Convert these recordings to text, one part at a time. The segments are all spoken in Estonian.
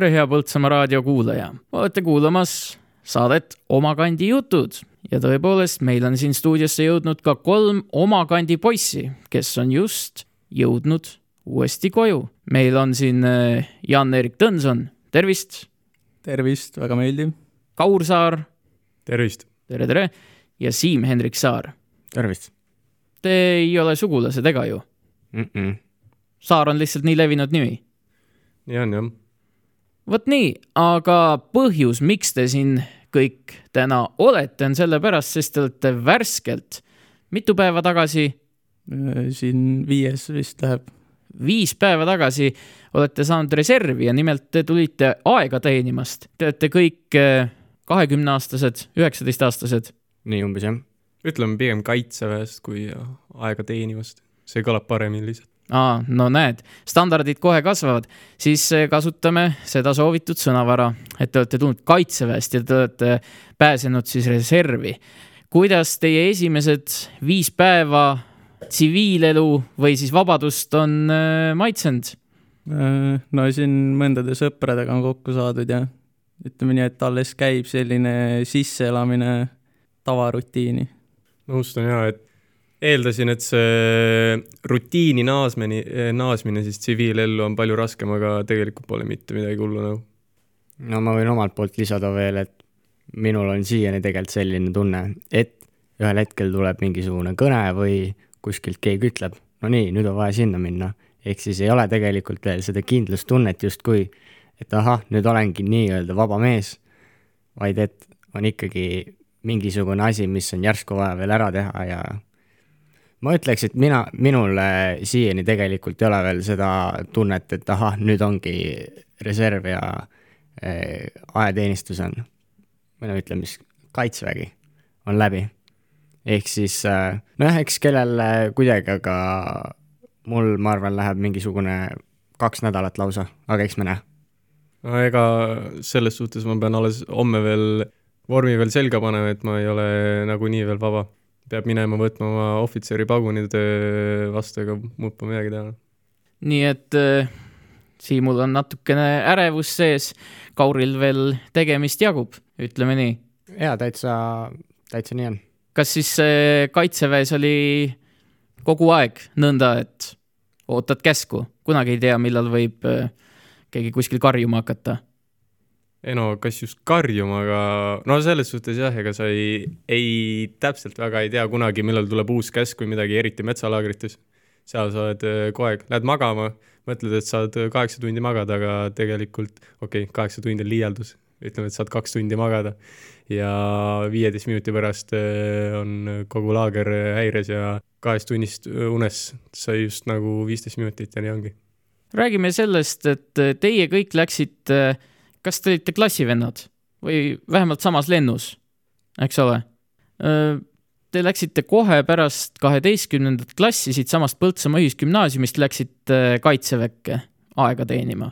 tere, hea Põltsamaa raadio kuulaja, olete kuulamas saadet Omakandi jutud ja tõepoolest, meil on siin stuudiosse jõudnud ka kolm Omakandi poissi, kes on just jõudnud uuesti koju. meil on siin äh, Jan-Erik Tõnson, tervist. tervist, väga meeldiv. Kaur Saar. tervist. tere, tere. ja Siim-Hendrik Saar. tervist. Te ei ole sugulased ega ju mm? -mm. Saar on lihtsalt nii levinud nimi. nii on jah. Vot nii, aga põhjus, miks te siin kõik täna olete, on sellepärast, sest te olete värskelt mitu päeva tagasi. siin viies vist läheb viis päeva tagasi olete saanud reservi ja nimelt te tulite aega teenimast. Te olete kõik äh, kahekümneaastased, üheksateistaastased. nii umbes jah. ütleme pigem kaitseväest kui aega teenivast, see kõlab paremini lihtsalt. Aa, no näed, standardid kohe kasvavad, siis äh, kasutame seda soovitud sõnavara, et te olete tulnud kaitseväest ja te olete pääsenud siis reservi. kuidas teie esimesed viis päeva tsiviilelu või siis vabadust on äh, maitsenud? Äh, no siin mõndade sõpradega on kokku saadud ja ütleme nii, et alles käib selline sisseelamine tavarutiini. nõustun jaa, et eeldasin, et see rutiini naasmine, naasmine siis tsiviilellu on palju raskem, aga tegelikult pole mitte midagi hullu nagu. no ma võin omalt poolt lisada veel, et minul on siiani tegelikult selline tunne, et ühel hetkel tuleb mingisugune kõne või kuskilt keegi ütleb, no nii, nüüd on vaja sinna minna. ehk siis ei ole tegelikult veel seda kindlustunnet justkui, et ahah, nüüd olengi nii-öelda vaba mees, vaid et on ikkagi mingisugune asi, mis on järsku vaja veel ära teha ja ma ütleks, et mina, minul siiani tegelikult ei ole veel seda tunnet, et ahah, nüüd ongi reserv ja äh, ajateenistus on, või no ütleme siis kaitsevägi on läbi ehk siis äh, nojah, eks kellel äh, kuidagi, aga mul, ma arvan, läheb mingisugune kaks nädalat lausa, aga eks me näe. no ega selles suhtes ma pean alles homme veel vormi veel selga panema, et ma ei ole nagunii veel vaba. Peab minema võtma oma ohvitseri pagunid vastu, ega muud pole midagi teha. nii et äh, Siimul on natukene ärevus sees, Kauril veel tegemist jagub, ütleme nii. jaa, täitsa, täitsa nii on kas siis kaitseväes oli kogu aeg nõnda, et ootad käsku, kunagi ei tea, millal võib äh, keegi kuskil karjuma hakata? Ei no kas just karjuma, aga no selles suhtes jah, ega sa ei, ei täpselt väga ei tea kunagi, millal tuleb uus käsk või midagi, eriti metsalaagrites. seal sa oled äh, kogu aeg, lähed magama, mõtled, et saad kaheksa tundi magada, aga tegelikult okei okay,, kaheksa tundi on liialdus, ütleme, et saad kaks tundi magada ja viieteist minuti pärast äh, on kogu laager häires ja kahest tunnist unest sai just nagu viisteist minutit ja nii ongi. räägime sellest, et teie kõik läksite, kas te olite klassivennad? Või vähemalt samas lennus, eks ole? Äh, te läksite kohe pärast kaheteistkümnendat klassi siitsamast Põltsamaa Ühisgümnaasiumist läksite kaitseväkke aega teenima.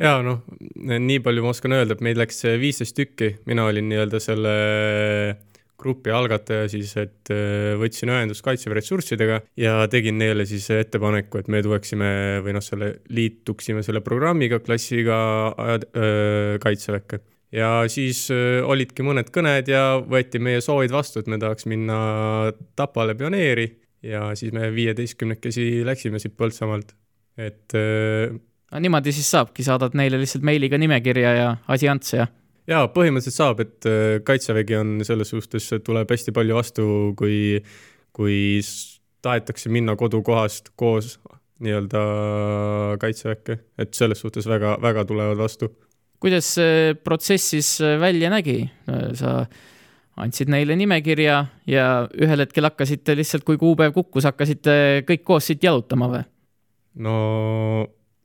Jaa, noh, nii palju ma oskan öelda, et meid läks viisteist tükki, mina olin nii-öelda selle grupi algataja siis, et äh, võtsin ühendust Kaitseväe ressurssidega ja tegin neile siis ettepaneku, et me tuleksime või noh, selle, liituksime selle programmiga, klassiga äh, Kaitseväkke. ja siis äh, olidki mõned kõned ja võeti meie soovid vastu, et me tahaks minna Tapale pioneeri ja siis me viieteistkümnekesi läksime siit Põltsamaalt, et no niimoodi siis saabki, saadad neile lihtsalt meiliga nimekirja ja asi ants ja. Jaa, põhimõtteliselt saab, et äh, kaitsevägi on selles suhtes, tuleb hästi palju vastu, kui, kui tahetakse minna kodukohast koos nii-öelda kaitseväkke, et selles suhtes väga, väga tulevad vastu. kuidas see protsess siis välja nägi? sa andsid neile nimekirja ja ühel hetkel hakkasite lihtsalt, kui kuupäev kukkus, hakkasite kõik koos siit jalutama või? no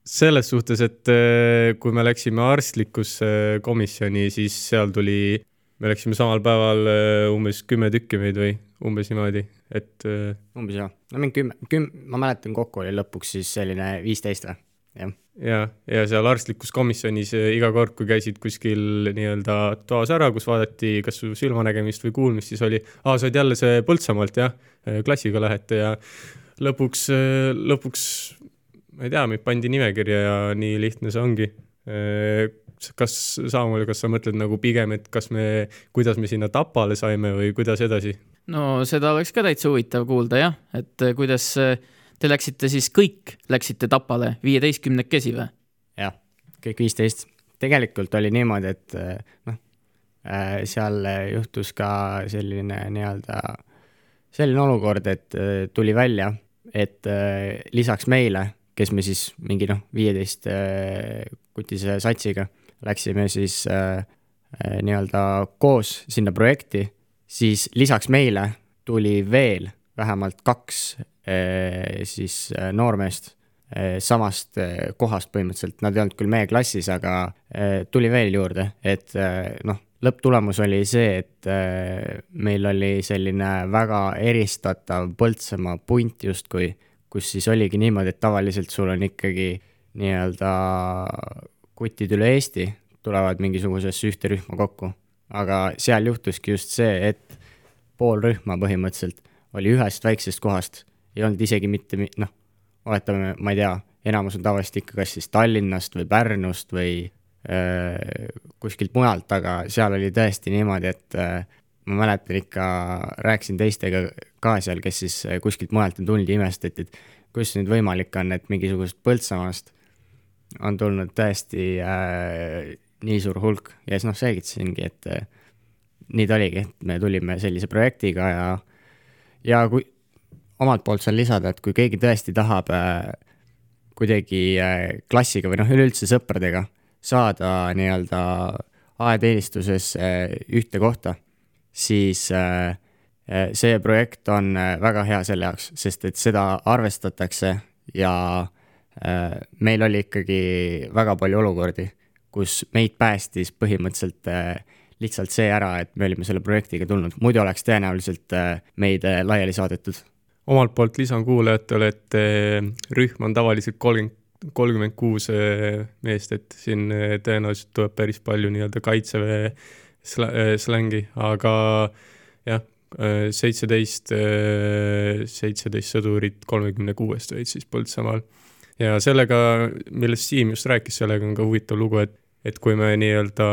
selles suhtes, et äh, kui me läksime arstlikusse komisjoni, siis seal tuli, me läksime samal päeval äh, umbes kümme tükki meid või umbes niimoodi, et. Äh, umbes jah, no mingi kümme, küm-, ma mäletan, kokku oli lõpuks siis selline viisteist või, jah. ja, ja seal arstlikus komisjonis iga kord, kui käisid kuskil nii-öelda toas ära, kus vaadati kas su silmanägemist või kuulmist, siis oli, aa, sa oled jälle see Põltsamaalt jah, klassiga lähete ja lõpuks, lõpuks ma ei tea, meid pandi nimekirja ja nii lihtne see ongi. kas, Samuel, kas sa mõtled nagu pigem, et kas me, kuidas me sinna Tapale saime või kuidas edasi? no seda oleks ka täitsa huvitav kuulda jah, et kuidas te läksite siis kõik, läksite Tapale viieteistkümnekesi või? jah, kõik viisteist. tegelikult oli niimoodi, et noh, seal juhtus ka selline nii-öelda, selline olukord, et tuli välja, et lisaks meile kes me siis mingi noh, viieteist äh, kutise satsiga läksime siis äh, äh, nii-öelda koos sinna projekti, siis lisaks meile tuli veel vähemalt kaks äh, siis äh, noormeest äh, samast äh, kohast põhimõtteliselt, nad ei olnud küll meie klassis, aga äh, tuli veel juurde, et äh, noh, lõpptulemus oli see, et äh, meil oli selline väga eristatav Põltsamaa punt justkui kus siis oligi niimoodi, et tavaliselt sul on ikkagi nii-öelda kutid üle Eesti tulevad mingisugusesse ühte rühma kokku. aga seal juhtuski just see, et pool rühma põhimõtteliselt oli ühest väiksest kohast, ei olnud isegi mitte, noh, oletame, ma ei tea, enamus on tavaliselt ikka kas siis Tallinnast või Pärnust või öö, kuskilt mujalt, aga seal oli tõesti niimoodi, et öö, ma mäletan ikka, rääkisin teistega ka seal, kes siis eh, kuskilt mujalt on tulnud ja imestati, et kuidas nüüd võimalik on, et mingisugusest Põltsamaast on tulnud tõesti äh, nii suur hulk. Ja siis noh, selgitasingi, et äh, nii ta oligi, et me tulime sellise projektiga ja, ja kui omalt poolt saan lisada, et kui keegi tõesti tahab äh, kuidagi äh, klassiga või noh, üleüldse sõpradega saada nii-öelda ajateenistuses äh, ühte kohta siis äh, äh, see projekt on äh, väga hea selle jaoks, sest et seda arvestatakse ja meil oli ikkagi väga palju olukordi, kus meid päästis põhimõtteliselt lihtsalt see ära, et me olime selle projektiga tulnud, muidu oleks tõenäoliselt meid laiali saadetud. omalt poolt lisan kuulajatele, et rühm on tavaliselt kolmkümmend kolmkümmend kuus meest, et siin tõenäoliselt tuleb päris palju nii-öelda kaitseväe sl-, äh, slängi, aga jah, äh, seitseteist, äh, seitseteist sõdurit kolmekümne kuuest olid siis Põltsamaal. ja sellega, millest Siim just rääkis, sellega on ka huvitav lugu, et, et kui me nii-öelda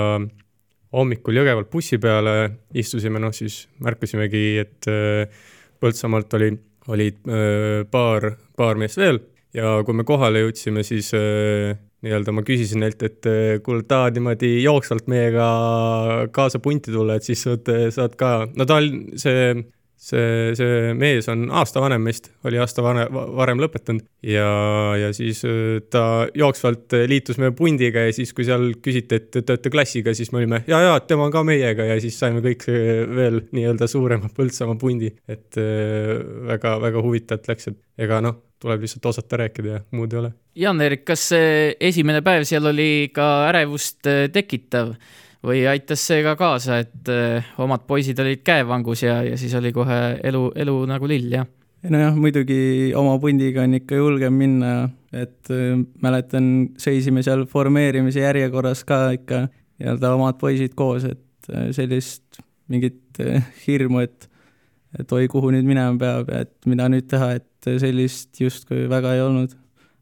hommikul Jõgevalt bussi peale istusime, noh siis märkasimegi, et Põltsamaalt oli, olid paar, paar meest veel ja kui me kohale jõudsime, siis nii-öelda ma küsisin neilt, et eh, kuule, tahad niimoodi jooksvalt meiega kaasa punti tulla, et siis saad, saad ka, no ta on see, see, see mees on aasta vanem meist, oli aasta vane, varem lõpetanud. Ja, ja siis eh, ta jooksvalt liitus meie pundiga ja siis, kui seal küsiti, et te olete klassiga, siis me olime ja, ja tema on ka meiega ja siis saime kõik veel nii-öelda suurema Põltsamaa pundi, et väga-väga eh, huvitavalt läks, et ega noh tuleb lihtsalt osata rääkida ja muud ei ole. Jaan-Erik, kas see esimene päev seal oli ka ärevust äh, tekitav või aitas see ka kaasa, et äh, omad poisid olid käevangus ja, ja siis oli kohe elu, elu nagu lill, jah? nojah, muidugi oma pundiga on ikka julgem minna, et äh, mäletan, seisime seal formeerimise järjekorras ka ikka nii-öelda omad poisid koos, et sellist mingit hirmu, et et oi, kuhu nüüd minema peab ja et mida nüüd teha, et et sellist justkui väga ei olnud.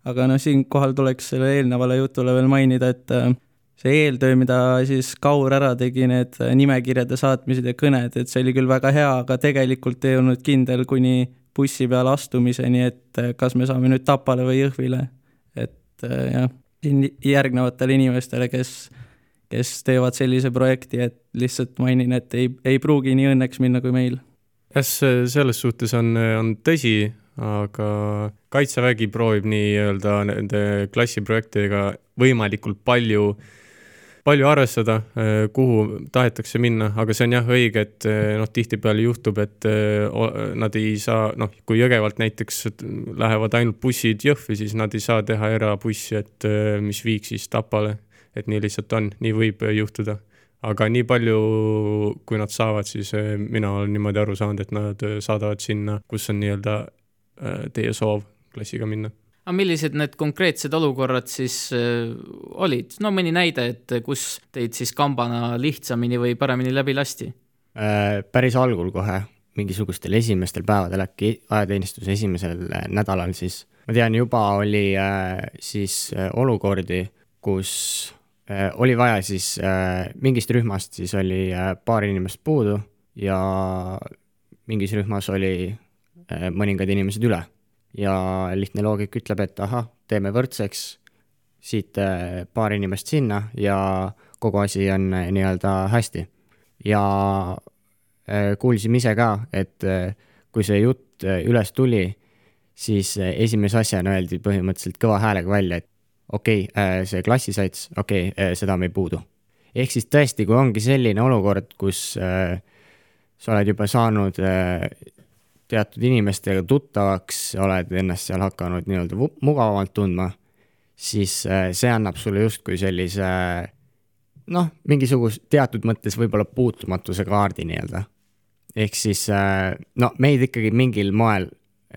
aga noh, siinkohal tuleks selle eelnevale jutule veel mainida, et äh, see eeltöö, mida siis Kaur ära tegi, need nimekirjade saatmised ja kõned, et see oli küll väga hea, aga tegelikult ei olnud kindel kuni bussi peale astumiseni, et äh, kas me saame nüüd Tapale või Jõhvile. et äh, jah, järgnevatele inimestele, kes, kes teevad sellise projekti, et lihtsalt mainin, et ei, ei pruugi nii õnneks minna kui meil jah, selles suhtes on, on tõsi, aga Kaitsevägi proovib nii-öelda nende klassiprojektidega võimalikult palju, palju arvestada, eh, kuhu tahetakse minna, aga see on jah õige, et eh, noh, tihtipeale juhtub, et eh, nad ei saa, noh, kui Jõgevalt näiteks lähevad ainult bussid Jõhvi, siis nad ei saa teha erabussi, et mis viiks siis Tapale. et nii lihtsalt on, nii võib juhtuda aga nii palju, kui nad saavad, siis mina olen niimoodi aru saanud, et nad saadavad sinna, kus on nii-öelda teie soov klassiga minna. aga millised need konkreetsed olukorrad siis äh, olid, no mõni näide, et kus teid siis kambana lihtsamini või paremini läbi lasti? Äh, päris algul kohe mingisugustel esimestel päevadel, äkki ajateenistuse esimesel nädalal siis, ma tean, juba oli äh, siis äh, olukordi, kus äh, oli vaja siis äh, mingist rühmast siis oli äh, paar inimest puudu ja mingis rühmas oli äh, mõningad inimesed üle. ja lihtne loogika ütleb, et ahah, teeme võrdseks, siit äh, paar inimest sinna ja kogu asi on äh, nii-öelda hästi. ja äh, kuulsime ise ka, et äh, kui see jutt äh, üles tuli, siis äh, esimese asjana öeldi põhimõtteliselt kõva häälega välja, et okei okay,, see klassisats, okei okay,, seda me ei puudu. ehk siis tõesti, kui ongi selline olukord, kus äh, sa oled juba saanud äh, teatud inimestega tuttavaks, oled ennast seal hakanud nii-öelda mugavamalt tundma, siis äh, see annab sulle justkui sellise noh, mingisuguse teatud mõttes võib-olla puutumatuse kaardi nii-öelda. ehk siis äh, no meid ikkagi mingil moel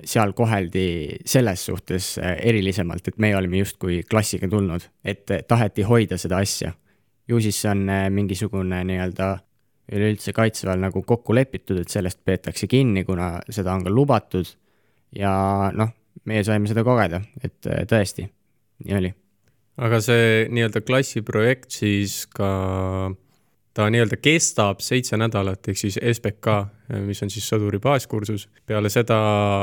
seal koheldi selles suhtes äh, erilisemalt, et meie olime justkui klassiga tulnud, et taheti hoida seda asja. ju siis see on mingisugune nii-öelda üleüldse kaitseväel nagu kokku lepitud, et sellest peetakse kinni, kuna seda on ka lubatud. ja noh, meie saime seda kogeda, et äh, tõesti, nii oli. aga see nii-öelda klassiprojekt siis ka, ta nii-öelda kestab seitse nädalat, ehk siis SBK, mis on siis sõduri baaskursus. peale seda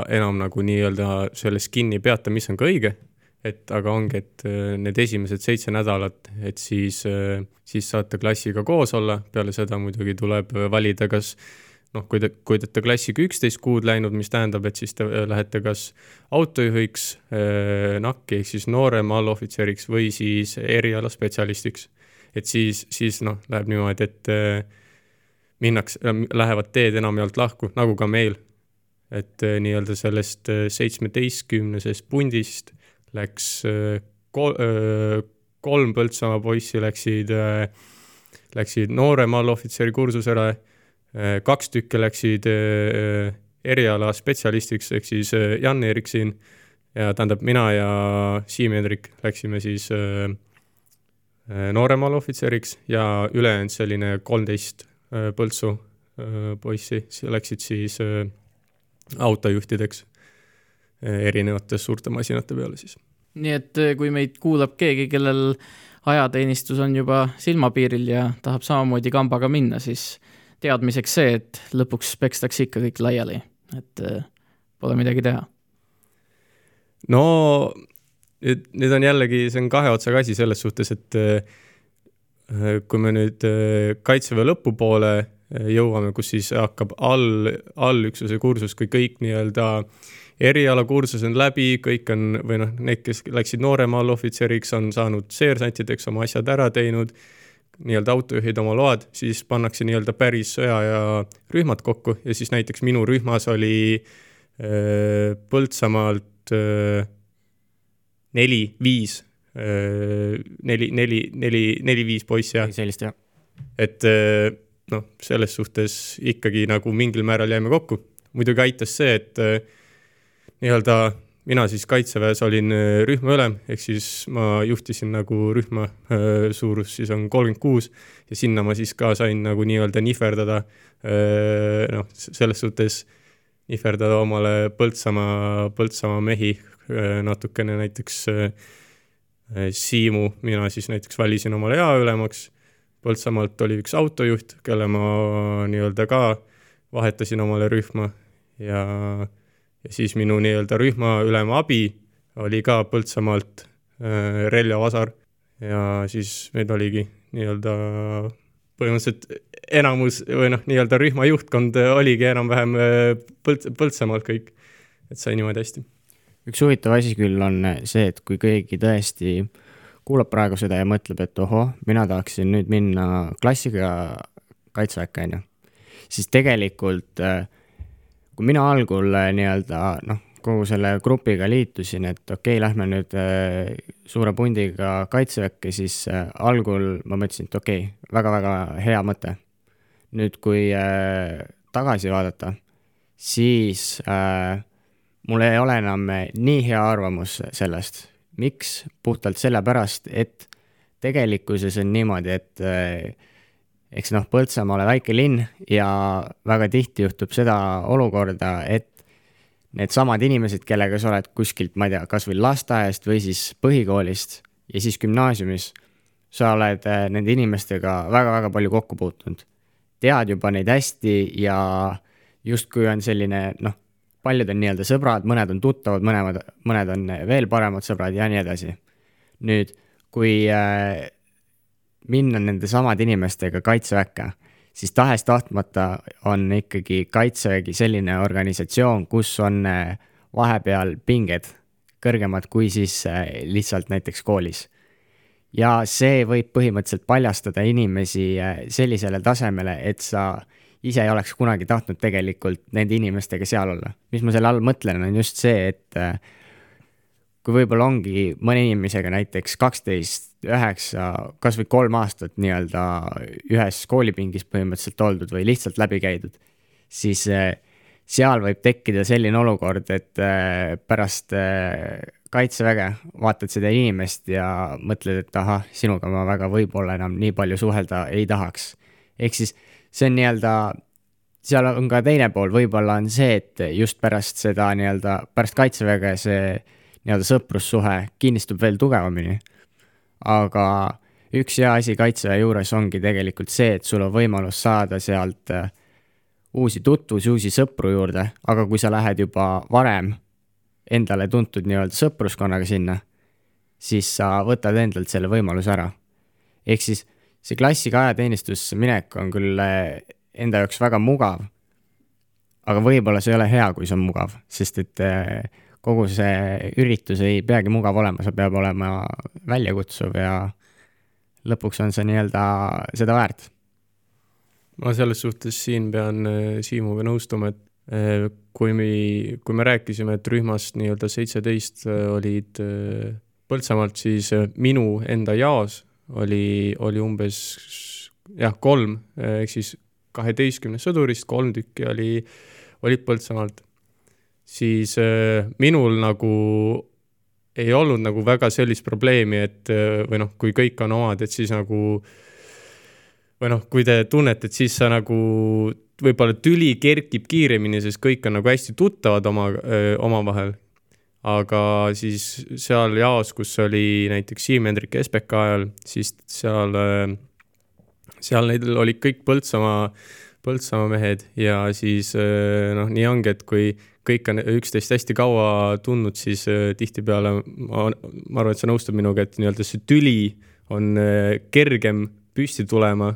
enam nagu nii-öelda sellest kinni ei peata, mis on ka õige, et aga ongi, et äh, need esimesed seitse nädalat, et siis, siis saate klassiga koos olla, peale seda muidugi tuleb valida, kas noh, kui te, kui te olete klassiga üksteist kuud läinud, mis tähendab, et siis te lähete kas autojuhiks, NAK-i ehk siis noorema allohvitseriks või siis erialaspetsialistiks. et siis, siis noh, läheb niimoodi, et minnakse, lähevad teed enamjaolt lahku, nagu ka meil. et nii-öelda sellest seitsmeteistkümnesest pundist läks kol-, kolm Põltsamaa poissi läksid, läksid noorema allohvitseri kursusele, kaks tükki läksid eriala spetsialistiks, ehk siis Jan Eriksin ja tähendab, mina ja Siim Hendrik läksime siis noorema allohvitseriks ja ülejäänud selline kolmteist Põltsu poissi läksid siis autojuhtideks erinevate suurte masinate peale siis. nii et eh, kui meid kuulab keegi, kellel ajateenistus on juba silmapiiril ja tahab samamoodi kambaga minna, siis teadmiseks see, et lõpuks pekstakse ikka kõik laiali, et eh, pole midagi teha. no nüüd, nüüd on jällegi, see on kahe otsaga asi selles suhtes, et eh, kui me nüüd kaitseväe lõpupoole jõuame, kus siis hakkab all, allüksuse kursus, kui kõik nii-öelda erialakursus on läbi, kõik on, või noh, need, kes läksid noorema allohvitseriks, on saanud seersantideks oma asjad ära teinud, nii-öelda autojuhid oma load, siis pannakse nii-öelda päris sõjaaja rühmad kokku ja siis näiteks minu rühmas oli öö, Põltsamaalt öö, neli, viis, neli, neli, neli, neli-viis poissi, jah. sellist, jah. et noh, selles suhtes ikkagi nagu mingil määral jäime kokku. muidugi aitas see, et nii-öelda mina siis kaitseväes olin rühmaülem, ehk siis ma juhtisin nagu rühma, suurus siis on kolmkümmend kuus ja sinna ma siis ka sain nagu nii-öelda nihverdada, noh, selles suhtes nihverdada omale Põltsamaa, Põltsamaa mehi natukene näiteks Siimu, mina siis näiteks valisin omale jaoülemaks, Põltsamaalt oli üks autojuht, kelle ma nii-öelda ka vahetasin omale rühma ja, ja siis minu nii-öelda rühmaülema abi oli ka Põltsamaalt äh, Relja Vasar. Ja siis meil oligi nii-öelda põhimõtteliselt enamus või noh, nii-öelda rühma juhtkond oligi enam-vähem Põlt-, Põltsamaalt kõik, et sai niimoodi hästi. Üks huvitav asi küll on see, et kui keegi tõesti kuulab praegu seda ja mõtleb, et ohoh, mina tahaksin nüüd minna klassiga kaitseväkke, on ju, siis tegelikult kui mina algul nii-öelda noh, kogu selle grupiga liitusin, et okei okay,, lähme nüüd suure pundiga kaitseväkke, siis algul ma mõtlesin, et okei okay,, väga-väga hea mõte. nüüd, kui tagasi vaadata, siis äh, mul ei ole enam nii hea arvamus sellest. miks? puhtalt sellepärast, et tegelikkuses on niimoodi, et eks noh, Põltsamaa ole väike linn ja väga tihti juhtub seda olukorda, et needsamad inimesed, kellega sa oled kuskilt, ma ei tea, kasvõi lasteaiast või siis põhikoolist ja siis gümnaasiumis, sa oled äh, nende inimestega väga-väga palju kokku puutunud. tead juba neid hästi ja justkui on selline noh, paljud on nii-öelda sõbrad, mõned on tuttavad, mõlemad, mõned on veel paremad sõbrad ja nii edasi. nüüd, kui äh, minna nende samade inimestega kaitseväkke, siis tahes-tahtmata on ikkagi kaitsevägi selline organisatsioon, kus on äh, vahepeal pinged kõrgemad kui siis äh, lihtsalt näiteks koolis. ja see võib põhimõtteliselt paljastada inimesi äh, sellisele tasemele, et sa ise ei oleks kunagi tahtnud tegelikult nende inimestega seal olla. mis ma selle all mõtlen, on just see, et kui võib-olla ongi mõne inimesega näiteks kaksteist, üheksa, kasvõi kolm aastat nii-öelda ühes koolipingis põhimõtteliselt oldud või lihtsalt läbi käidud, siis eh, seal võib tekkida selline olukord, et eh, pärast eh, kaitseväge vaatad seda inimest ja mõtled, et ahah, sinuga ma väga võib-olla enam nii palju suhelda ei tahaks. ehk siis see on nii-öelda, seal on ka teine pool, võib-olla on see, et just pärast seda nii-öelda, pärast kaitseväge see nii-öelda sõprussuhe kinnistub veel tugevamini. Aga üks hea asi Kaitseväe juures ongi tegelikult see, et sul on võimalus saada sealt äh, uusi tutvusi, uusi sõpru juurde, aga kui sa lähed juba varem endale tuntud nii-öelda sõpruskonnaga sinna, siis sa võtad endalt selle võimaluse ära. ehk siis see klassiga ajateenistusse minek on küll äh, enda jaoks väga mugav, aga võib-olla see ei ole hea, kui see on mugav, sest et äh, kogu see üritus ei peagi mugav olema, see peab olema väljakutsuv ja lõpuks on see nii-öelda seda väärt. ma selles suhtes siin pean äh, Siimuga nõustuma, et äh, kui me, kui me rääkisime, et rühmast nii-öelda seitseteist äh, olid Põltsamaalt, siis minu enda jaos oli, oli umbes jah, kolm, ehk siis kaheteistkümnest sõdurist kolm tükki oli, olid Põltsamaalt siis äh, minul nagu ei olnud nagu väga sellist probleemi, et äh, või noh, kui kõik on omad, et siis nagu või noh, kui te tunnete, et siis sa nagu võib-olla tüli kerkib kiiremini, sest kõik on nagu hästi tuttavad oma, omavahel. aga siis seal jaos, kus oli näiteks Siim Hendrik SBK ajal, siis seal, seal neil olid kõik Põltsamaa, Põltsamaa mehed ja siis noh, nii ongi, et kui kõik on üksteist hästi kaua tundnud, siis äh, tihtipeale ma, ma arvan, et sa nõustud minuga, et nii-öelda see tüli on äh, kergem püsti tulema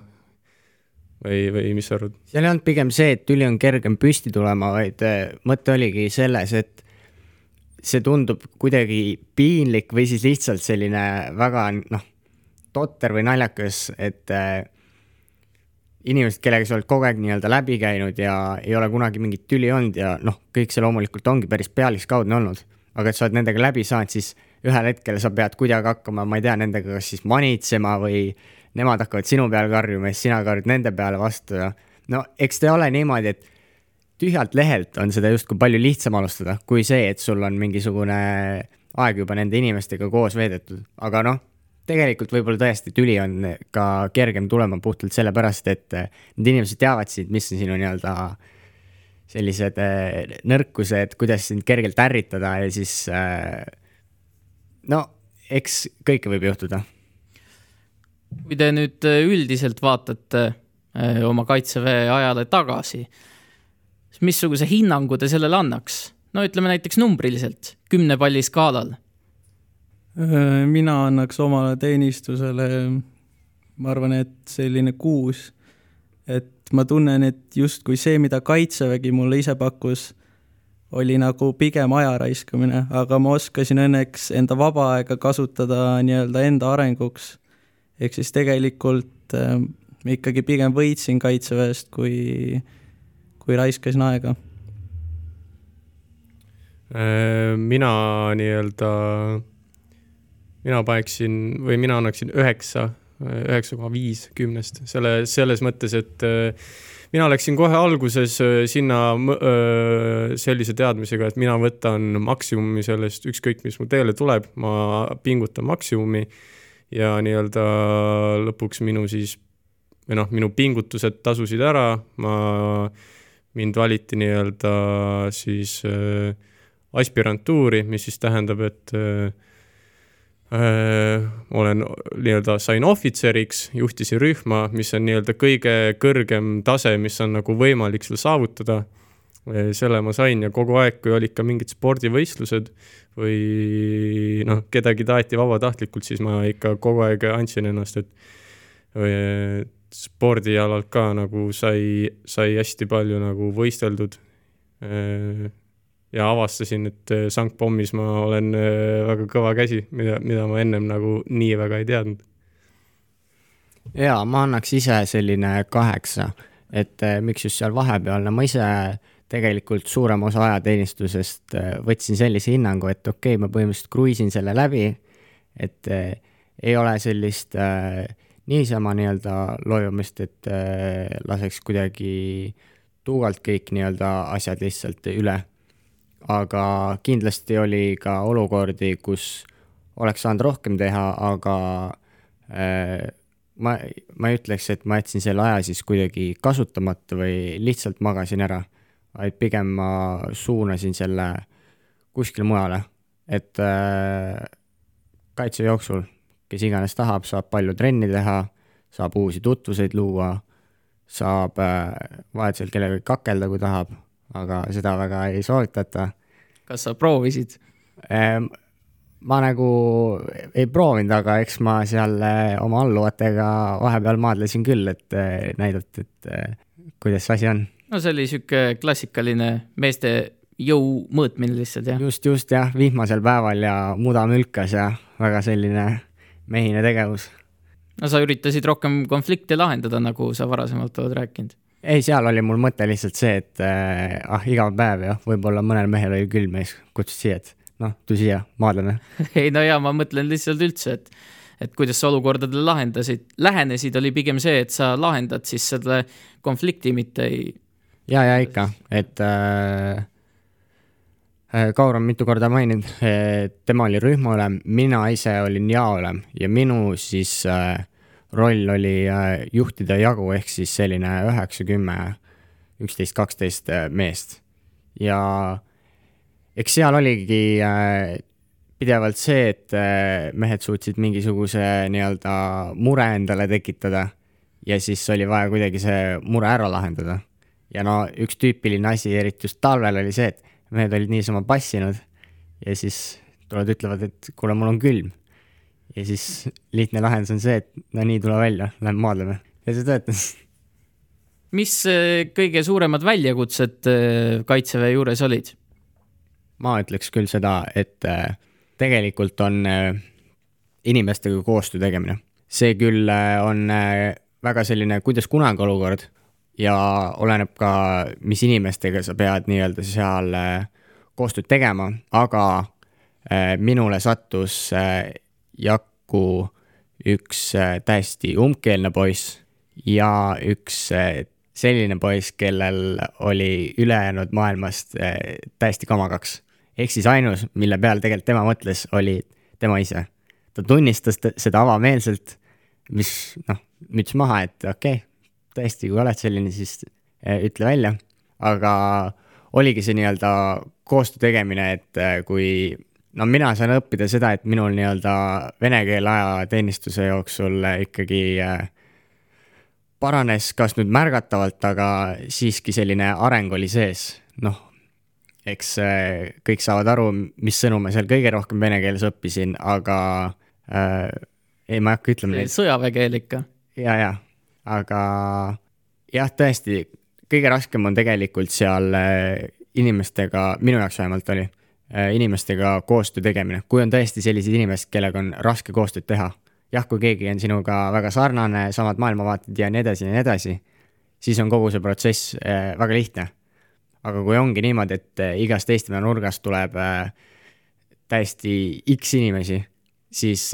või, või mis sa arvad? seal ei olnud pigem see, et tüli on kergem püsti tulema, vaid äh, mõte oligi selles, et see tundub kuidagi piinlik või siis lihtsalt selline väga noh, totter või naljakas, et inimesed, kellega sa oled kogu aeg nii-öelda läbi käinud ja ei ole kunagi mingit tüli olnud ja noh, kõik see loomulikult ongi päris pealiskaudne olnud. aga et sa oled nendega läbi saanud, siis ühel hetkel sa pead kuidagi hakkama, ma ei tea, nendega kas siis manitsema või nemad hakkavad sinu peale karjuma ja siis sina karjud nende peale vastu ja no eks ta ole niimoodi, et tühjalt lehelt on seda justkui palju lihtsam alustada, kui see, et sul on mingisugune aeg juba nende inimestega koos veedetud, aga noh tegelikult võib-olla tõesti tüli on ka kergem tulema puhtalt sellepärast, et eh, need inimesed teavad sind, mis on sinu nii-öelda sellised eh, nõrkused, kuidas sind kergelt ärritada ja siis eh, no eks kõike võib juhtuda. kui te nüüd üldiselt vaatate oma kaitseväe ajale tagasi, siis missuguse hinnangu te sellele annaks? no ütleme näiteks numbriliselt, kümne palli skaalal mina annaks omale teenistusele, ma arvan, et selline kuus. et ma tunnen, et justkui see, mida Kaitsevägi mulle ise pakkus, oli nagu pigem aja raiskamine, aga ma oskasin õnneks enda vaba aega kasutada nii-öelda enda arenguks. ehk siis tegelikult äh, ikkagi pigem võitsin Kaitseväest, kui, kui raiskasin aega äh, mina nii-öelda mina paneksin või mina annaksin üheksa, üheksa koma viis kümnest, selle, selles mõttes, et äh, mina läksin kohe alguses äh, sinna äh, sellise teadmisega, et mina võtan maksimumi sellest, ükskõik mis mu teele tuleb, ma pingutan maksimumi ja nii-öelda lõpuks minu siis või noh, minu pingutused tasusid ära, ma, mind valiti nii-öelda siis äh, aspirantuuri, mis siis tähendab, et äh, olen nii-öelda, sain ohvitseriks, juhtisin rühma, mis on nii-öelda kõige kõrgem tase, mis on nagu võimalik seal saavutada. Selle ma sain ja kogu aeg, kui olid ka mingid spordivõistlused või noh, kedagi taheti vabatahtlikult, siis ma ikka kogu aeg andsin ennast, et spordialalt ka nagu sai, sai hästi palju nagu võisteldud ja avastasin, et äh, sangpommis ma olen äh, väga kõva käsi, mida, mida ma ennem nagu nii väga ei teadnud. jaa, ma annaks ise selline kaheksa, et äh, miks just seal vahepeal, no ma ise tegelikult suurema osa ajateenistusest võtsin sellise hinnangu, et okei okay,, ma põhimõtteliselt kruiisin selle läbi, et ei ole sellist äh, niisama nii-öelda lojumist, et äh, laseks kuidagi tuugalt kõik nii-öelda asjad lihtsalt üle aga kindlasti oli ka olukordi, kus oleks saanud rohkem teha, aga äh, ma, ma ei ütleks, et ma jätsin selle aja siis kuidagi kasutamata või lihtsalt magasin ära, vaid pigem ma suunasin selle kuskile mujale, et äh, kaitse jooksul, kes iganes tahab, saab palju trenni teha, saab uusi tutvuseid luua, saab äh, vajadusel kellegagi kakelda, kui tahab aga seda väga ei soovitata. kas sa proovisid? Ehm, ma nagu ei proovinud, aga eks ma seal eh, oma alluvatega vahepeal maadlesin küll, et eh, näidata, et eh, kuidas see asi on. no see oli sihuke klassikaline meeste jõu mõõtmine lihtsalt, jah? just, just jah, vihmasel päeval ja muda mülkas ja väga selline mehine tegevus. no sa üritasid rohkem konflikte lahendada, nagu sa varasemalt oled rääkinud ei, seal oli mul mõte lihtsalt see, et äh, ah, iga päev jah, võib-olla mõnel mehel oli külm ja siis kutsus siia, et noh, tule siia, maadleme ei no jaa, ma mõtlen lihtsalt üldse, et et kuidas sa olukordadele lahendasid, lähenesid, oli pigem see, et sa lahendad siis selle konflikti, mitte ei. ja, ja ikka, et äh, Kaur on mitu korda maininud, et tema oli rühmaülem, mina ise olin jaoülem ja minu siis äh, roll oli äh, juhtida jagu, ehk siis selline üheksa, kümme, üksteist, kaksteist äh, meest. ja eks seal oligi äh, pidevalt see, et mehed suutsid mingisuguse nii-öelda mure endale tekitada ja siis oli vaja kuidagi see mure ära lahendada. ja no üks tüüpiline asi, eriti just talvel, oli see, et mehed olid niisama passinud ja siis tulevad, ütlevad, et kuule, mul on külm ja siis lihtne lahendus on see, et no nii, tule välja, lähme maadleme ja see töötas. mis äh, kõige suuremad väljakutsed äh, Kaitseväe juures olid? ma ütleks küll seda, et äh, tegelikult on inimestega koostöö tegemine. see küll on väga selline kuidas kunagi olukord ja oleneb ka, mis inimestega sa pead nii-öelda seal koostööd tegema, aga minule sattus Jaku üks äh, täiesti umbkeelne poiss ja üks äh, selline poiss, kellel oli ülejäänud maailmast äh, täiesti kamakaks. ehk siis ainus, mille peal tegelikult tema mõtles, oli tema ise. ta tunnistas seda avameelselt, mis noh, müts maha, et okei okay,, tõesti, kui oled selline, siis ütle välja. aga oligi see nii-öelda koostöö tegemine, et kui no mina sain õppida seda, et minul nii-öelda vene keele ajateenistuse jooksul ikkagi äh, paranes kas nüüd märgatavalt, aga siiski selline areng oli sees, noh, eks äh, kõik saavad aru, mis sõnu ma seal kõige rohkem vene keeles õppisin, aga äh, ei, ma ei hakka ütlema neid. sõjaväekeel ikka. ja, ja, aga jah, tõesti, kõige raskem on tegelikult seal äh, inimestega, minu jaoks vähemalt oli inimestega koostöö tegemine, kui on tõesti sellised inimesed, kellega on raske koostööd teha. jah, kui keegi on sinuga väga sarnane, samad maailmavaated ja nii edasi ja nii edasi, siis on kogu see protsess äh, väga lihtne. aga kui ongi niimoodi, et äh, igast Eestimaa nurgast tuleb täiesti X inimesi, siis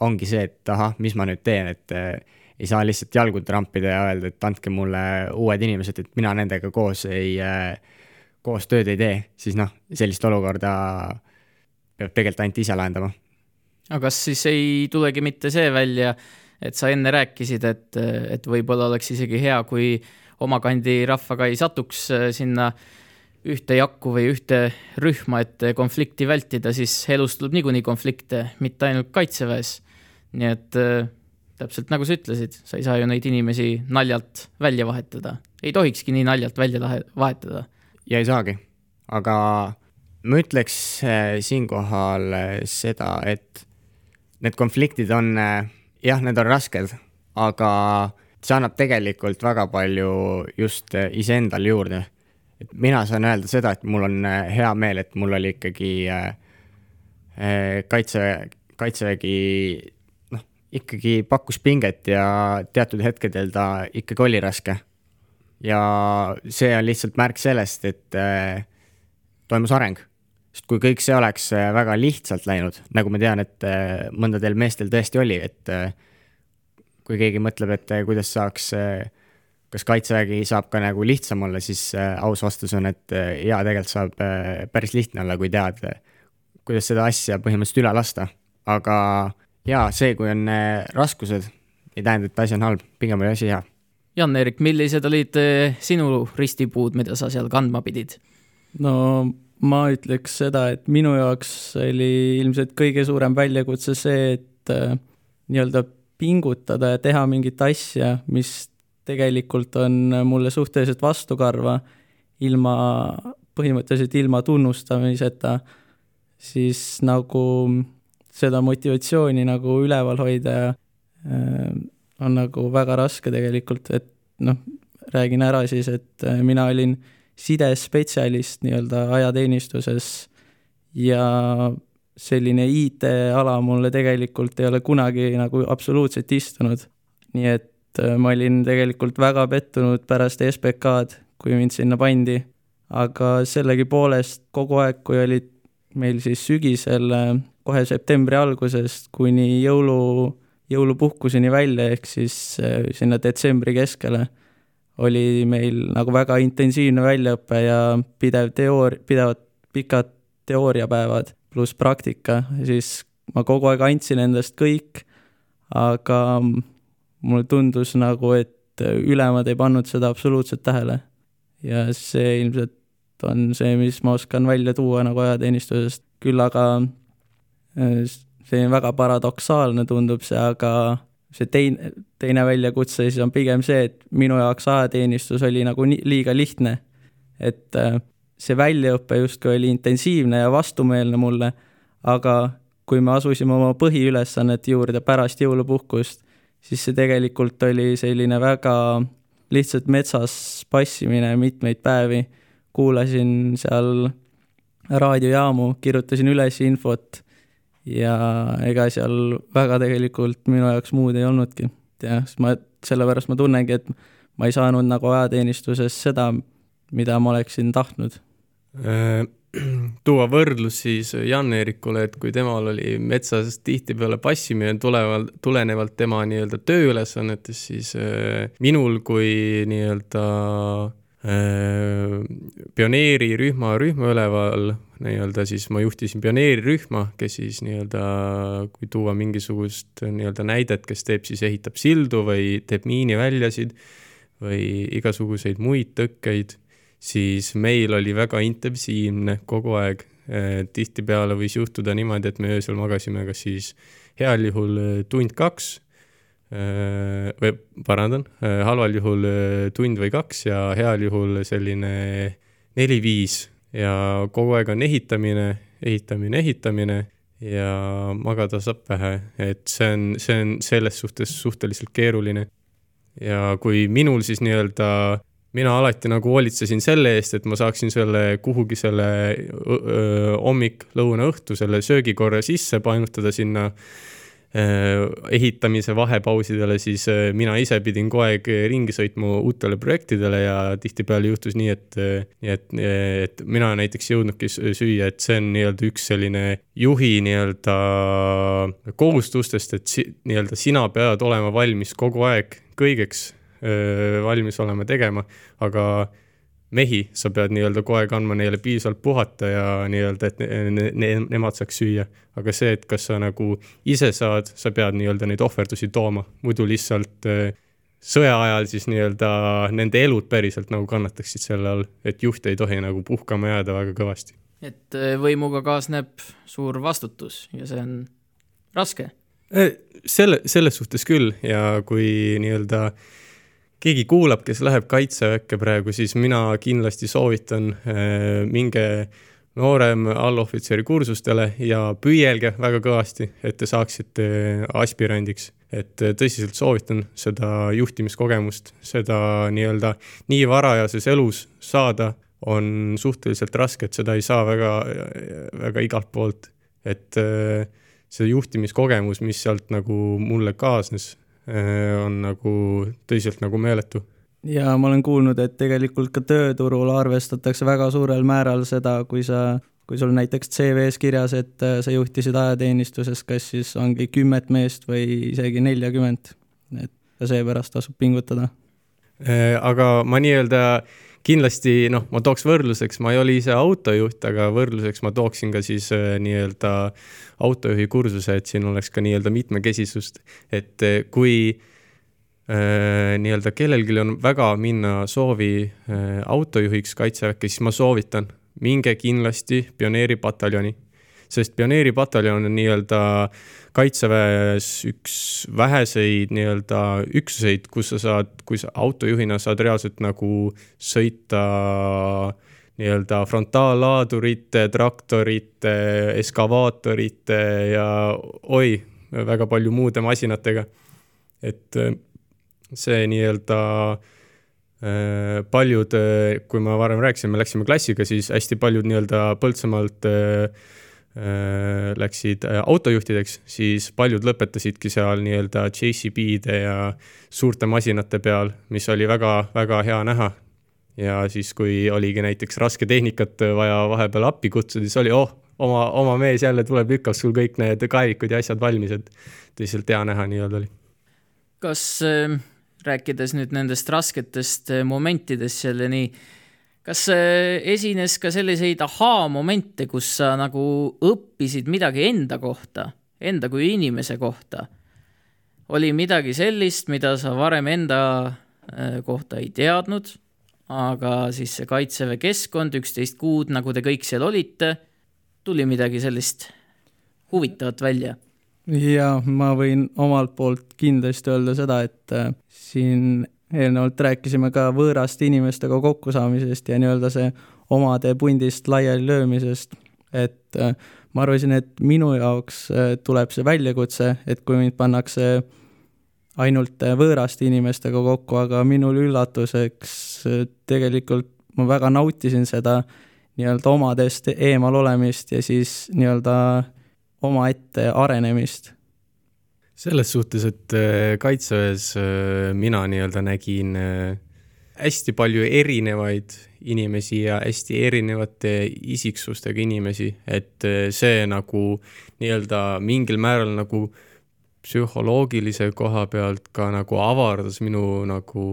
ongi see, et ahah, mis ma nüüd teen, et ei saa lihtsalt jalgu trampida ja öelda, et andke mulle uued inimesed, et mina nendega koos ei äh, koos tööd ei tee, siis noh, sellist olukorda peab tegelikult ainult ise lahendama. aga kas siis ei tulegi mitte see välja, et sa enne rääkisid, et, et võib-olla oleks isegi hea, kui oma kandi rahvaga ei satuks äh, sinna ühte jakku või ühte rühma, et konflikti vältida, siis elus tuleb niikuinii konflikte, mitte ainult kaitseväes. nii et äh, täpselt nagu sa ütlesid, sa ei saa ju neid inimesi naljalt välja vahetada, ei tohikski nii naljalt välja vahetada. Ja ei saagi, aga ma ütleks äh, siinkohal seda, et need konfliktid on jah, need on rasked, aga see annab tegelikult väga palju just iseendale juurde. et mina saan öelda seda, et mul on hea meel, et mul oli ikkagi äh, kaitse, kaitsevägi noh, ikkagi pakkus pinget ja teatud hetkedel ta ikkagi oli raske. Ja see on lihtsalt märk sellest, et äh, toimus areng sest kui kõik see oleks väga lihtsalt läinud, nagu ma tean, et mõndadel meestel tõesti oli, et kui keegi mõtleb, et kuidas saaks, kas kaitsevägi saab ka nagu lihtsam olla, siis aus vastus on, et jaa, tegelikult saab päris lihtne olla, kui tead, kuidas seda asja põhimõtteliselt üle lasta. aga jaa, see, kui on raskused, ei tähenda, et asi on halb, pigem oli asi hea. Jan-Erik, millised olid sinu ristipuud, mida sa seal kandma pidid? no ma ütleks seda, et minu jaoks oli ilmselt kõige suurem väljakutse see, et äh, nii-öelda pingutada ja teha mingit asja, mis tegelikult on mulle suhteliselt vastukarva, ilma, põhimõtteliselt ilma tunnustamiseta, siis nagu seda motivatsiooni nagu üleval hoida äh, on nagu väga raske tegelikult, et noh, räägin ära siis, et äh, mina olin sidespetsialist nii-öelda ajateenistuses ja selline IT-ala mulle tegelikult ei ole kunagi nagu absoluutselt istunud. nii et äh, ma olin tegelikult väga pettunud pärast SBK-d, kui mind sinna pandi, aga sellegipoolest kogu aeg, kui olid meil siis sügisel äh, kohe septembri algusest kuni jõulu, jõulupuhkuseni välja, ehk siis äh, sinna detsembri keskele, oli meil nagu väga intensiivne väljaõpe ja pidev teoor-, pidevad pikad teooriapäevad pluss praktika, siis ma kogu aeg andsin endast kõik, aga mulle tundus nagu, et ülemad ei pannud seda absoluutselt tähele. ja see ilmselt on see, mis ma oskan välja tuua nagu ajateenistusest, küll aga äh, selline väga paradoksaalne tundub see, aga see teine, teine väljakutse siis on pigem see, et minu jaoks ajateenistus oli nagu nii, liiga lihtne. et äh, see väljaõpe justkui oli intensiivne ja vastumeelne mulle, aga kui me asusime oma põhiülesannete juurde pärast jõulupuhkust, siis see tegelikult oli selline väga lihtsalt metsas passimine mitmeid päevi, kuulasin seal raadiojaamu, kirjutasin üles infot ja ega seal väga tegelikult minu jaoks muud ei olnudki. jah, siis ma, sellepärast ma tunnengi, et ma ei saanud nagu ajateenistuses seda, mida ma oleksin tahtnud Äh, tuua võrdlus siis Jan-Eerikule, et kui temal oli metsas tihtipeale passimine tulevalt, tulenevalt tema nii-öelda tööülesannetest, siis äh, minul kui nii-öelda äh, pioneerirühma rühmaüleval nii-öelda siis ma juhtisin pioneerirühma, kes siis nii-öelda, kui tuua mingisugust nii-öelda näidet, kes teeb siis, ehitab sildu või teeb miiniväljasid või igasuguseid muid tõkkeid siis meil oli väga intensiivne kogu aeg. tihtipeale võis juhtuda niimoodi, et me öösel magasime kas siis heal juhul äh, tund-kaks äh, või parandan, halval juhul tund või kaks ja heal juhul selline neli-viis ja kogu aeg on ehitamine, ehitamine, ehitamine ja magada saab vähe, et see on, see on selles suhtes suhteliselt keeruline. ja kui minul siis nii-öelda mina alati nagu hoolitsesin selle eest, et ma saaksin selle kuhugi selle hommik, lõuna, õhtu selle söögikorra sisse painutada sinna ehitamise vahepausidele, siis öö, mina ise pidin kogu aeg ringi sõitma uutele projektidele ja tihtipeale juhtus nii, et, nii et, et mina näiteks ei jõudnudki süüa, et see on nii-öelda üks selline juhi nii-öelda kohustustest, et si, nii-öelda sina pead olema valmis kogu aeg kõigeks valmis olema tegema, aga mehi, sa pead nii-öelda kogu aeg andma neile piisavalt puhata ja nii-öelda, et ne, ne, ne, nemad saaks süüa. aga see, et kas sa nagu ise saad, sa pead nii-öelda neid ohverdusi tooma, muidu lihtsalt äh, sõja ajal siis nii-öelda nende elud päriselt nagu kannataksid selle all, et juht ei tohi nagu puhkama jääda väga kõvasti. et äh, võimuga kaasneb suur vastutus ja see on raske. Äh, selle, selles suhtes küll ja kui nii-öelda äh, keegi kuulab, kes läheb kaitseväkke praegu, siis mina kindlasti soovitan, äh, minge noorem allohvitseri kursustele ja püüelge väga kõvasti, et te saaksite aspirandiks. et äh, tõsiselt soovitan seda juhtimiskogemust, seda nii-öelda nii varajases elus saada on suhteliselt raske, et seda ei saa väga, väga igalt poolt. et äh, see juhtimiskogemus, mis sealt nagu mulle kaasnes, Äh, on nagu tõsiselt nagu meeletu. ja ma olen kuulnud, et tegelikult ka tööturul arvestatakse väga suurel määral seda, kui sa, kui sul näiteks CV-s kirjas, et äh, sa juhtisid ajateenistuses, kas siis ongi kümmet meest või isegi neljakümmet, et ka seepärast tasub pingutada. Äh, aga ma nii-öelda kindlasti noh, ma tooks võrdluseks, ma ei ole ise autojuht, aga võrdluseks ma tooksin ka siis äh, nii-öelda autojuhi kursuse, et siin oleks ka nii-öelda mitmekesisust, et äh, kui äh, nii-öelda kellelgi on väga minna soovi autojuhiks kaitseväkke, siis ma soovitan, minge kindlasti pioneeripataljoni sest pioneeripataljon on nii-öelda kaitseväes üks väheseid nii-öelda üksuseid, kus sa saad, kui sa autojuhina saad reaalselt nagu sõita nii-öelda frontaalaadurite, traktorite, eskavaatorite ja oi, väga palju muude masinatega. et äh, see nii-öelda äh, paljud, kui ma varem rääkisin, me läksime klassiga, siis hästi paljud nii-öelda Põltsamaalt Äh, läksid äh, autojuhtideks, siis paljud lõpetasidki seal nii-öelda JCB-de ja suurte masinate peal, mis oli väga-väga hea näha. ja siis, kui oligi näiteks raske tehnikat vaja vahepeal appi kutsuda, siis oli oh, oma, oma mees jälle tuleb, lükkab sul kõik need kaevikud ja asjad valmis, et tõsiselt hea näha nii-öelda oli. kas äh, rääkides nüüd nendest rasketest äh, momentidest selle nii kas esines ka selliseid ahaa-momente, kus sa nagu õppisid midagi enda kohta, enda kui inimese kohta? oli midagi sellist, mida sa varem enda äh, kohta ei teadnud, aga siis see kaitseväe keskkond, üksteist kuud, nagu te kõik seal olite, tuli midagi sellist huvitavat välja? jaa, ma võin omalt poolt kindlasti öelda seda, et äh, siin eelnevalt rääkisime ka võõraste inimestega kokkusaamisest ja nii-öelda see omade pundist laiali löömisest, et äh, ma arvasin, et minu jaoks äh, tuleb see väljakutse, et kui mind pannakse ainult äh, võõraste inimestega kokku, aga minul üllatuseks tegelikult ma väga nautisin seda nii-öelda omadest eemal olemist ja siis nii-öelda omaette arenemist selles suhtes, et äh, kaitseväes äh, mina nii-öelda nägin äh, hästi palju erinevaid inimesi ja hästi erinevate isiksustega inimesi, et see nagu nii-öelda mingil määral nagu psühholoogilise koha pealt ka nagu avardas minu nagu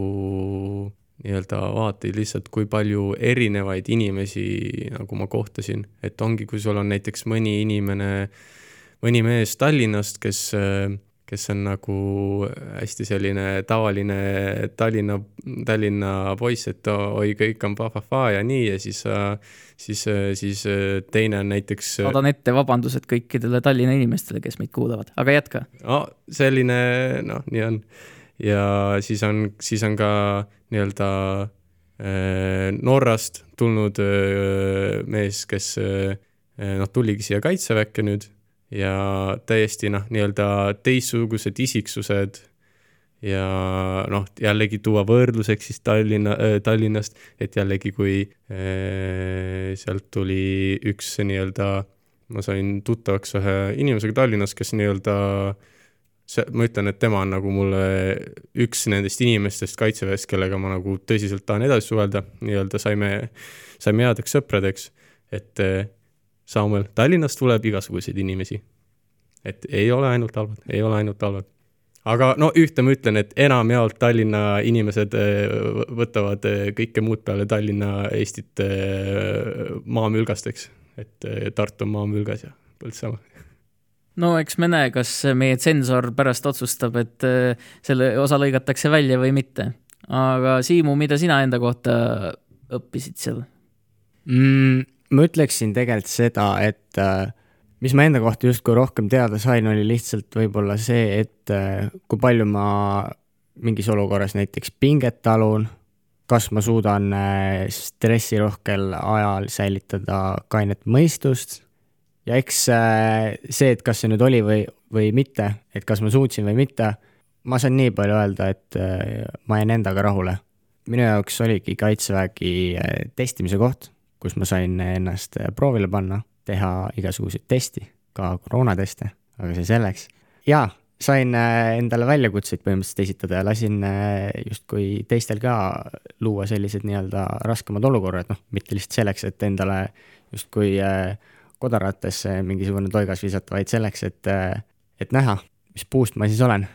nii-öelda vaateid lihtsalt, kui palju erinevaid inimesi nagu ma kohtasin, et ongi, kui sul on näiteks mõni inimene, mõni mees Tallinnast, kes äh, kes on nagu hästi selline tavaline Tallinna, Tallinna poiss, et oi, kõik on pa-pa-pa ja nii ja siis, siis, siis teine on näiteks. saadan ette vabandused kõikidele Tallinna inimestele, kes meid kuulavad, aga jätka. no selline, noh, nii on. ja siis on, siis on ka nii-öelda äh, Norrast tulnud äh, mees, kes äh, noh, tuligi siia kaitseväkke nüüd ja täiesti noh, nii-öelda teistsugused isiksused. Ja noh, jällegi tuua võrdluseks siis Tallinna äh,, Tallinnast, et jällegi, kui äh, sealt tuli üks nii-öelda, ma sain tuttavaks ühe inimesega Tallinnas, kes nii-öelda see, ma ütlen, et tema on nagu mulle üks nendest inimestest kaitseväes, kellega ma nagu tõsiselt tahan edasi suhelda, nii-öelda saime, saime headeks sõpradeks, et äh, Samuel, Tallinnast tuleb igasuguseid inimesi. et ei ole ainult halvad, ei ole ainult halvad. aga no ühte ma ütlen, et enamjaolt Tallinna inimesed võtavad kõike muud peale Tallinna Eestit maamülgasteks, et Tartu on maamülgas ja Põltsamaa no eks me näe, kas meie tsensor pärast otsustab, et selle osa lõigatakse välja või mitte. aga Siimu, mida sina enda kohta õppisid seal mm,? Ma ütleksin tegelikult seda, et äh, mis ma enda kohta justkui rohkem teada sain, oli lihtsalt võib-olla see, et äh, kui palju ma mingis olukorras näiteks pinget talun, kas ma suudan äh, stressirohkel ajal säilitada kainet mõistust ja eks see, et kas see nüüd oli või, või mitte, et kas ma suutsin või mitte, ma saan nii palju öelda, et ma jäin endaga rahule. minu jaoks oligi Kaitsevägi testimise koht kus ma sain ennast proovile panna, teha igasuguseid testi, ka koroonateste, aga see selleks. jaa, sain äh, endale väljakutseid põhimõtteliselt esitada ja lasin äh, justkui teistel ka luua sellised nii-öelda raskemad olukorrad, noh, mitte lihtsalt selleks, et endale justkui äh, kodaratesse mingisugune toigas visata, vaid selleks, et, et näha, mis puust ma siis olen.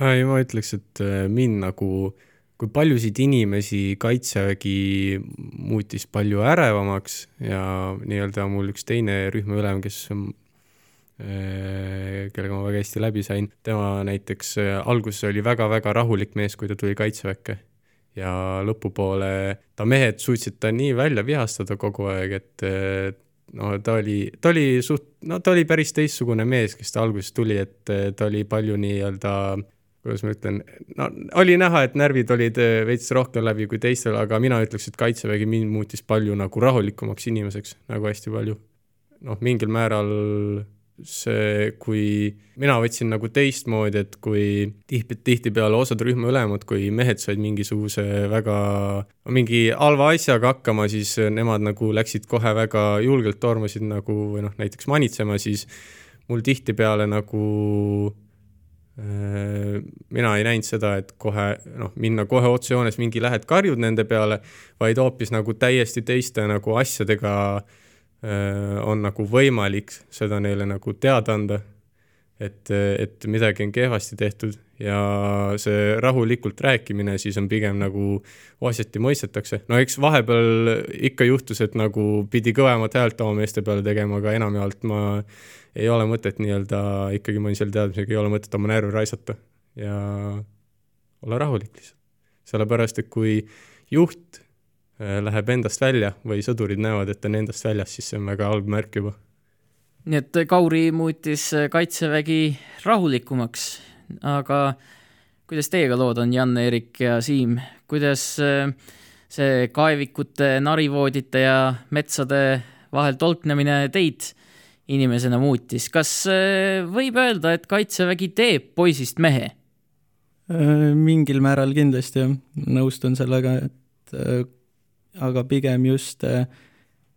ei, ma ütleks, et mind nagu äh, kui paljusid inimesi Kaitsevägi muutis palju ärevamaks ja nii-öelda mul üks teine rühmaülem, kes äh, kellega ma väga hästi läbi sain, tema näiteks äh, alguses oli väga-väga rahulik mees, kui ta tuli Kaitseväkke. ja lõpupoole ta mehed suutsid ta nii välja vihastada kogu aeg, et äh, no ta oli, ta oli suht, no ta oli päris teistsugune mees, kes ta alguses tuli, et ta oli palju nii-öelda kuidas ma ütlen, no oli näha, et närvid olid äh, veits rohkem läbi kui teistel, aga mina ütleks, et Kaitsevägi mind muutis palju nagu rahulikumaks inimeseks, nagu hästi palju. noh, mingil määral see, kui mina võtsin nagu teistmoodi, et kui tihti, tihtipeale osad rühmaülemad, kui mehed said mingisuguse väga, mingi halva asjaga hakkama, siis nemad nagu läksid kohe väga julgelt tormasid nagu või noh, näiteks manitsema, siis mul tihtipeale nagu mina ei näinud seda, et kohe noh, minna kohe otsejoones mingi lähed karjud nende peale, vaid hoopis nagu täiesti teiste nagu asjadega äh, on nagu võimalik seda neile nagu teada anda. Et, et midagi on kehvasti tehtud ja see rahulikult rääkimine siis on pigem nagu asjati mõistetakse. no eks vahepeal ikka juhtus, et nagu pidi kõvemat häält oma meeste peale tegema, aga enamjaolt ma ei ole mõtet nii-öelda, ikkagi ma olin selle teadmisega, ei ole mõtet oma närve raisata ja olla rahulik lihtsalt. sellepärast, et kui juht äh, läheb endast välja või sõdurid näevad, et ta on endast väljas, siis see on väga halb märk juba. Nii et Kauri muutis Kaitsevägi rahulikumaks, aga kuidas teiega lood on, Jan-Erik ja Siim, kuidas äh, see kaevikute, narivoodite ja metsade vahel tolknemine teid inimesena muutis. kas äh, võib öelda, et Kaitsevägi teeb poisist mehe? Äh, mingil määral kindlasti jah, nõustun sellega, et äh, aga pigem just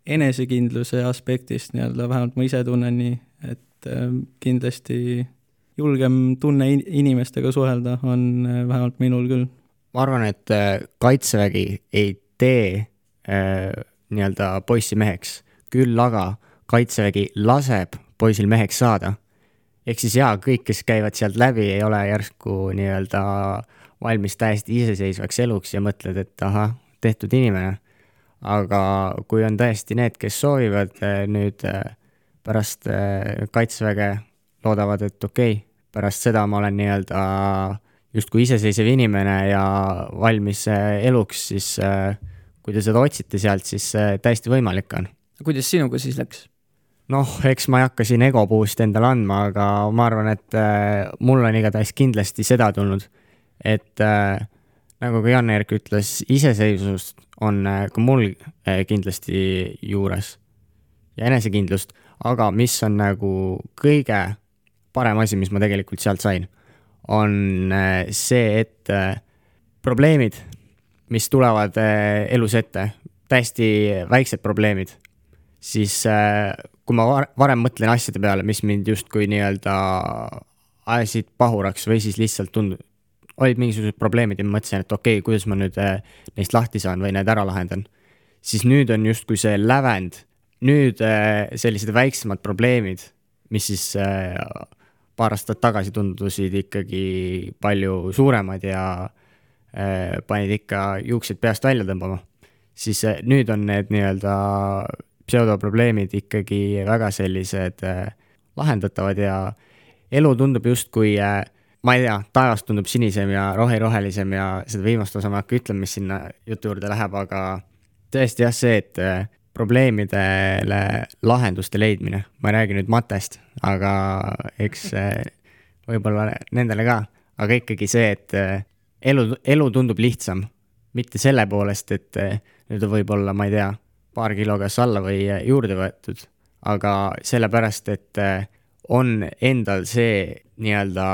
enesekindluse aspektist nii-öelda, vähemalt ma ise tunnen nii, et kindlasti julgem tunne inimestega suhelda on vähemalt minul küll. ma arvan, et Kaitsevägi ei tee äh, nii-öelda poissi meheks, küll aga kaitsevägi laseb poisil meheks saada. ehk siis jaa, kõik, kes käivad sealt läbi, ei ole järsku nii-öelda valmis täiesti iseseisvaks eluks ja mõtled, et ahah, tehtud inimene. Aga kui on tõesti need, kes soovivad eh, nüüd eh, pärast eh, kaitseväge, loodavad, et okei okay,, pärast seda ma olen nii-öelda justkui iseseisev inimene ja valmis eluks, siis kui te seda otsite sealt, siis täiesti võimalik on. kuidas sinuga siis läks? noh, eks ma ei hakka siin ego puust endale andma, aga ma arvan, et mul on igatahes kindlasti seda tulnud, et nagu ka Jan-Erik ütles, iseseisvust on äh, ka mul äh, kindlasti juures ja enesekindlust, aga mis on nagu kõige parem asi, mis ma tegelikult sealt sain, on äh, see, et probleemid, mis tulevad elus ette, täiesti väiksed probleemid, siis kui ma varem mõtlen asjade peale, mis mind justkui nii-öelda ajasid pahuraks või siis lihtsalt tund-, olid mingisugused probleemid ja ma mõtlesin, et okei okay,, kuidas ma nüüd äh, neist lahti saan või need ära lahendan. siis nüüd on justkui see lävend, nüüd äh, sellised väiksemad probleemid, mis siis äh, paar aastat tagasi tundusid ikkagi palju suuremad ja panid ikka juuksed peast välja tõmbama, siis nüüd on need nii-öelda pseudoprobleemid ikkagi väga sellised lahendatavad ja elu tundub justkui äh, ma ei tea, taevas tundub sinisem ja rohi-rohelisem ja seda viimast osa ma ei hakka ütlema, mis sinna jutu juurde läheb, aga tõesti jah, see, et äh, probleemidele lahenduste leidmine, ma ei räägi nüüd matest, aga eks äh, võib-olla nendele ka, aga ikkagi see, et äh, elu, elu tundub lihtsam, mitte selle poolest, et nüüd võib olla, ma ei tea, paar kilo kas alla või juurde võetud, aga sellepärast, et on endal see nii-öelda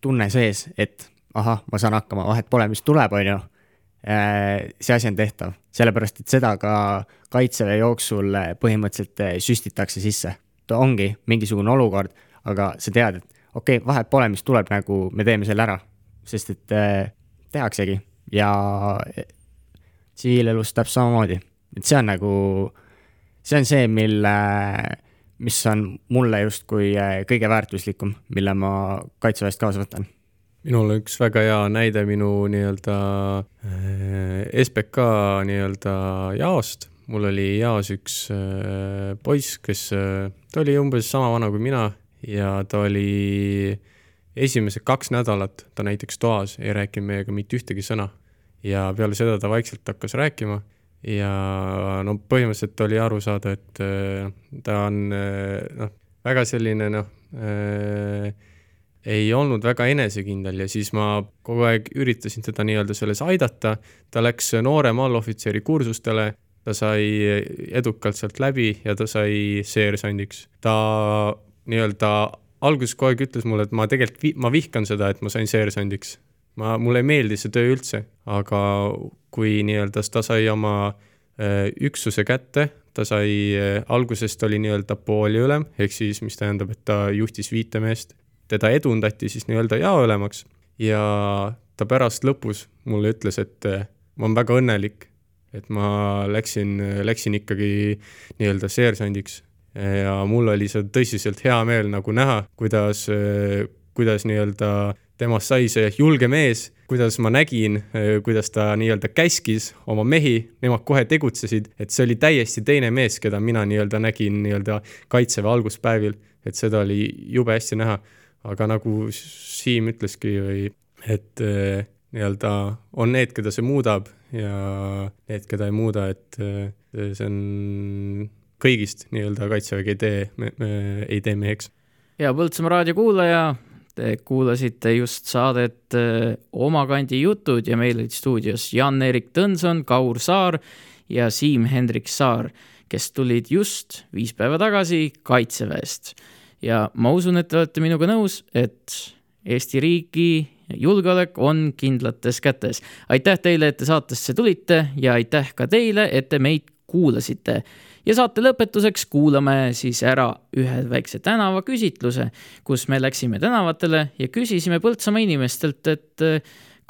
tunne sees, et ahah, ma saan hakkama, vahet pole, mis tuleb, on ju. Äh, see asi on tehtav, sellepärast et seda ka kaitseväe jooksul põhimõtteliselt äh, süstitakse sisse. ta ongi mingisugune olukord, aga sa tead, et okei okay,, vahet pole, mis tuleb, nagu me teeme selle ära, sest et äh, tehaksegi ja tsiviilelus täpselt samamoodi, et see on nagu, see on see, mille mis on mulle justkui äh, kõige väärtuslikum, mille ma kaitseväest kaasa võtan. minul on üks väga hea näide minu nii-öelda äh, SBK nii-öelda jaost. mul oli jaos üks äh, poiss, kes, ta oli umbes sama vana kui mina ja ta oli esimesed kaks nädalat ta näiteks toas ei rääkinud meiega mitte ühtegi sõna. ja peale seda ta vaikselt hakkas rääkima ja no põhimõtteliselt oli aru saada, et äh, ta on äh, noh, väga selline noh äh,, ei olnud väga enesekindel ja siis ma kogu aeg üritasin teda nii-öelda selles aidata, ta läks noorema allohvitseri kursustele, ta sai edukalt sealt läbi ja ta sai seersandiks. ta nii-öelda alguses kogu aeg ütles mulle, et ma tegelikult ma vihkan seda, et ma sain seersandiks ma, mulle ei meeldi see töö üldse, aga kui nii-öelda ta sai oma äh, üksuse kätte, ta sai äh,, algusest oli nii-öelda pooliülem, ehk siis mis tähendab, et ta juhtis viite meest, teda edundati siis nii-öelda jaoülemaks ja ta pärast lõpus mulle ütles, et äh, ma olen väga õnnelik, et ma läksin, läksin ikkagi nii-öelda seersandiks. Ja mul oli seda tõsiselt hea meel nagu näha, kuidas, kuidas nii-öelda temast sai see julge mees, kuidas ma nägin, kuidas ta nii-öelda käskis oma mehi, nemad kohe tegutsesid, et see oli täiesti teine mees, keda mina nii-öelda nägin nii-öelda kaitseväe alguspäevil, et seda oli jube hästi näha. aga nagu Siim ütleski või et nii-öelda on need, keda see muudab ja need, keda ei muuda, et see on kõigist nii-öelda kaitsevägi ei tee ei tee meheks. ja Põltsamaa raadio kuulaja, Te kuulasite just saadet äh, Oma kandi jutud ja meil olid stuudios Jan-Erik Tõnson, Kaur Saar ja Siim-Hendrik Saar, kes tulid just viis päeva tagasi Kaitseväest. ja ma usun, et te olete minuga nõus, et Eesti riigi julgeolek on kindlates kätes. aitäh teile, et te saatesse tulite ja aitäh ka teile, et te meid kuulasite ja saate lõpetuseks kuulame siis ära ühe väikse tänavaküsitluse, kus me läksime tänavatele ja küsisime Põltsamaa inimestelt, et eh,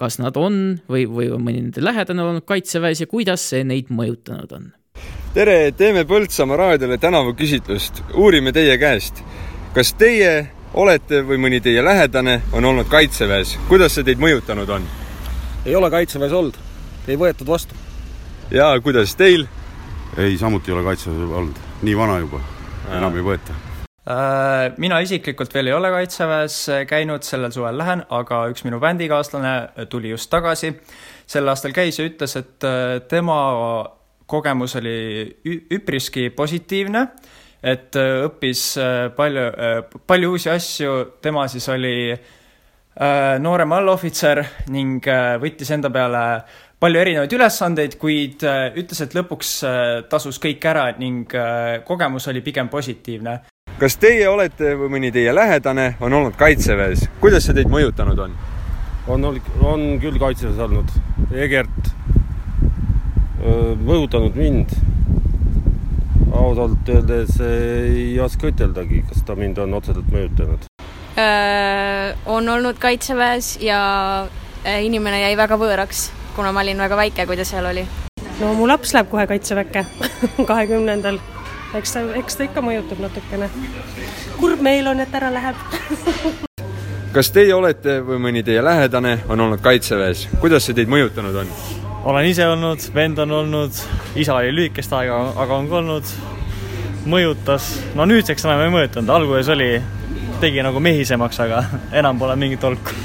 kas nad on või, või on mõni nende lähedane olnud kaitseväes ja kuidas see neid mõjutanud on. tere, teeme Põltsamaa raadiole tänavaküsitlust, uurime teie käest, kas teie olete või mõni teie lähedane on olnud kaitseväes, kuidas see teid mõjutanud on? ei ole kaitseväes olnud, ei võetud vastu. ja kuidas teil? Ei, samuti ei ole kaitseväes olnud, nii vana juba, enam ei võeta. Äh, mina isiklikult veel ei ole kaitseväes käinud, sellel suvel lähen, aga üks minu bändikaaslane tuli just tagasi. sel aastal käis ja ütles, et äh, tema kogemus oli üpriski positiivne, et äh, õppis palju, palju uusi asju, tema siis oli noorem allohvitser ning võttis enda peale palju erinevaid ülesandeid, kuid äh, ütles, et lõpuks äh, tasus kõik ära ning äh, kogemus oli pigem positiivne. kas teie olete või mõni teie lähedane on olnud kaitseväes, kuidas see teid mõjutanud on? on, on küll kaitseväes olnud, Egert mõjutanud mind. ausalt öeldes ei oska üteldagi, kas ta mind on otseselt mõjutanud. on olnud kaitseväes ja inimene jäi väga võõraks kuna ma olin väga väike, kui ta seal oli. no mu laps läheb kohe kaitseväkke kahekümnendal eks ta, eks ta ikka mõjutab natukene. kurb meel on, et ära läheb kas teie olete või mõni teie lähedane on olnud kaitseväes, kuidas see teid mõjutanud on? olen ise olnud, vend on olnud, isa oli lühikest aega, aga on ka olnud. mõjutas, no nüüdseks enam ei mõjutanud, alguses oli, tegi nagu mehisemaks, aga enam pole mingit tolku.